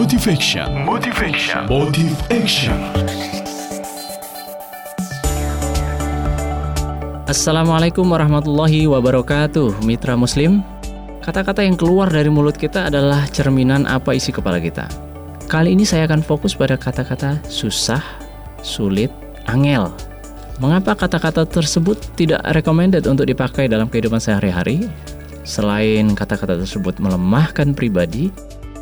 Motivation. Motivation. Motive Action. Assalamualaikum warahmatullahi wabarakatuh Mitra Muslim Kata-kata yang keluar dari mulut kita adalah cerminan apa isi kepala kita Kali ini saya akan fokus pada kata-kata susah, sulit, angel Mengapa kata-kata tersebut tidak recommended untuk dipakai dalam kehidupan sehari-hari? Selain kata-kata tersebut melemahkan pribadi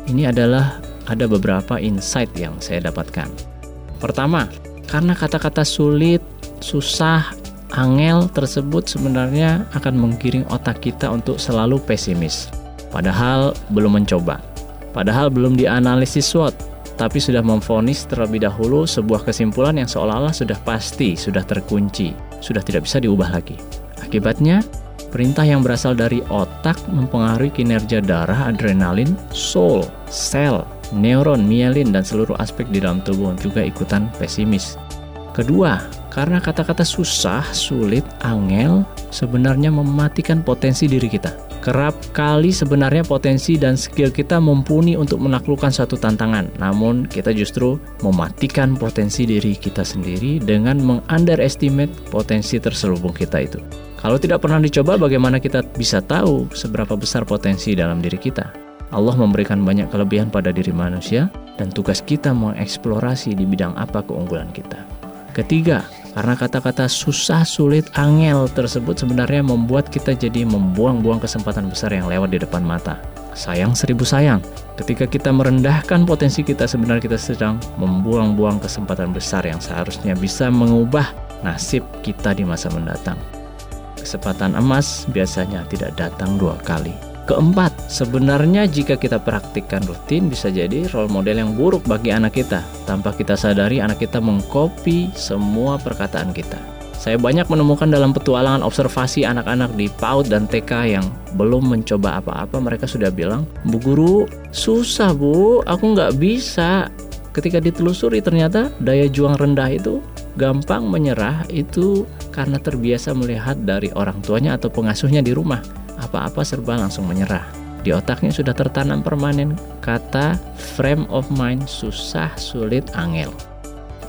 Ini adalah ada beberapa insight yang saya dapatkan. Pertama, karena kata-kata sulit, susah, angel tersebut sebenarnya akan menggiring otak kita untuk selalu pesimis. Padahal belum mencoba. Padahal belum dianalisis SWOT, tapi sudah memfonis terlebih dahulu sebuah kesimpulan yang seolah-olah sudah pasti, sudah terkunci, sudah tidak bisa diubah lagi. Akibatnya, Perintah yang berasal dari otak mempengaruhi kinerja darah, adrenalin, soul, sel, neuron, mielin, dan seluruh aspek di dalam tubuh juga ikutan pesimis. Kedua, karena kata-kata susah, sulit, angel sebenarnya mematikan potensi diri kita. Kerap kali sebenarnya potensi dan skill kita mumpuni untuk menaklukkan suatu tantangan, namun kita justru mematikan potensi diri kita sendiri dengan mengunderestimate potensi terselubung kita itu. Kalau tidak pernah dicoba, bagaimana kita bisa tahu seberapa besar potensi dalam diri kita? Allah memberikan banyak kelebihan pada diri manusia dan tugas kita mengeksplorasi di bidang apa keunggulan kita. Ketiga, karena kata-kata susah, sulit, angel tersebut sebenarnya membuat kita jadi membuang-buang kesempatan besar yang lewat di depan mata. Sayang seribu sayang, ketika kita merendahkan potensi kita sebenarnya kita sedang membuang-buang kesempatan besar yang seharusnya bisa mengubah nasib kita di masa mendatang. Kesempatan emas biasanya tidak datang dua kali. Keempat, sebenarnya jika kita praktikkan rutin bisa jadi role model yang buruk bagi anak kita. Tanpa kita sadari anak kita mengkopi semua perkataan kita. Saya banyak menemukan dalam petualangan observasi anak-anak di PAUD dan TK yang belum mencoba apa-apa mereka sudah bilang, Bu Guru, susah Bu, aku nggak bisa. Ketika ditelusuri ternyata daya juang rendah itu gampang menyerah itu karena terbiasa melihat dari orang tuanya atau pengasuhnya di rumah apa-apa serba langsung menyerah. Di otaknya sudah tertanam permanen kata frame of mind susah, sulit, angel.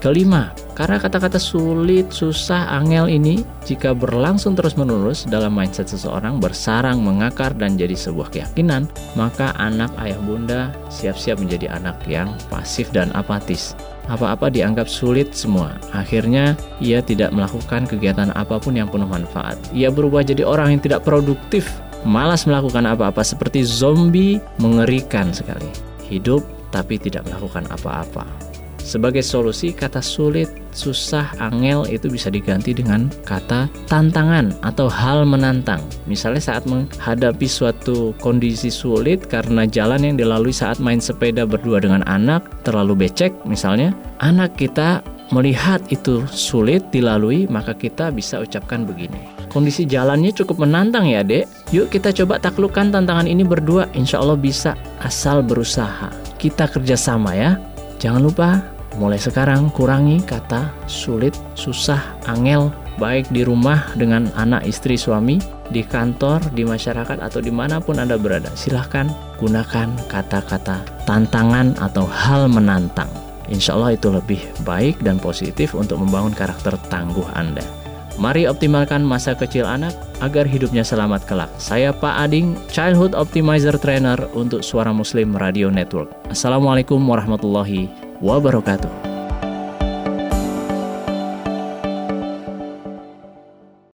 Kelima, karena kata-kata sulit, susah, angel ini jika berlangsung terus-menerus dalam mindset seseorang bersarang, mengakar dan jadi sebuah keyakinan, maka anak ayah bunda siap-siap menjadi anak yang pasif dan apatis. Apa-apa dianggap sulit semua. Akhirnya ia tidak melakukan kegiatan apa pun yang penuh manfaat. Ia berubah jadi orang yang tidak produktif, malas melakukan apa-apa seperti zombie mengerikan sekali. Hidup tapi tidak melakukan apa-apa. Sebagai solusi, kata sulit, susah, angel itu bisa diganti dengan kata tantangan atau hal menantang. Misalnya saat menghadapi suatu kondisi sulit karena jalan yang dilalui saat main sepeda berdua dengan anak terlalu becek misalnya, anak kita melihat itu sulit dilalui, maka kita bisa ucapkan begini. Kondisi jalannya cukup menantang ya dek. Yuk kita coba taklukkan tantangan ini berdua. Insya Allah bisa asal berusaha. Kita kerjasama ya. Jangan lupa Mulai sekarang kurangi kata sulit, susah, angel, baik di rumah dengan anak, istri, suami, di kantor, di masyarakat, atau di mana pun Anda berada. Silahkan gunakan kata-kata tantangan atau hal menantang. Insya Allah itu lebih baik dan positif untuk membangun karakter tangguh Anda. Mari optimalkan masa kecil anak agar hidupnya selamat kelak. Saya Pak Ading, Childhood Optimizer Trainer untuk Suara Muslim Radio Network. Assalamualaikum warahmatullahi wabarakatuh.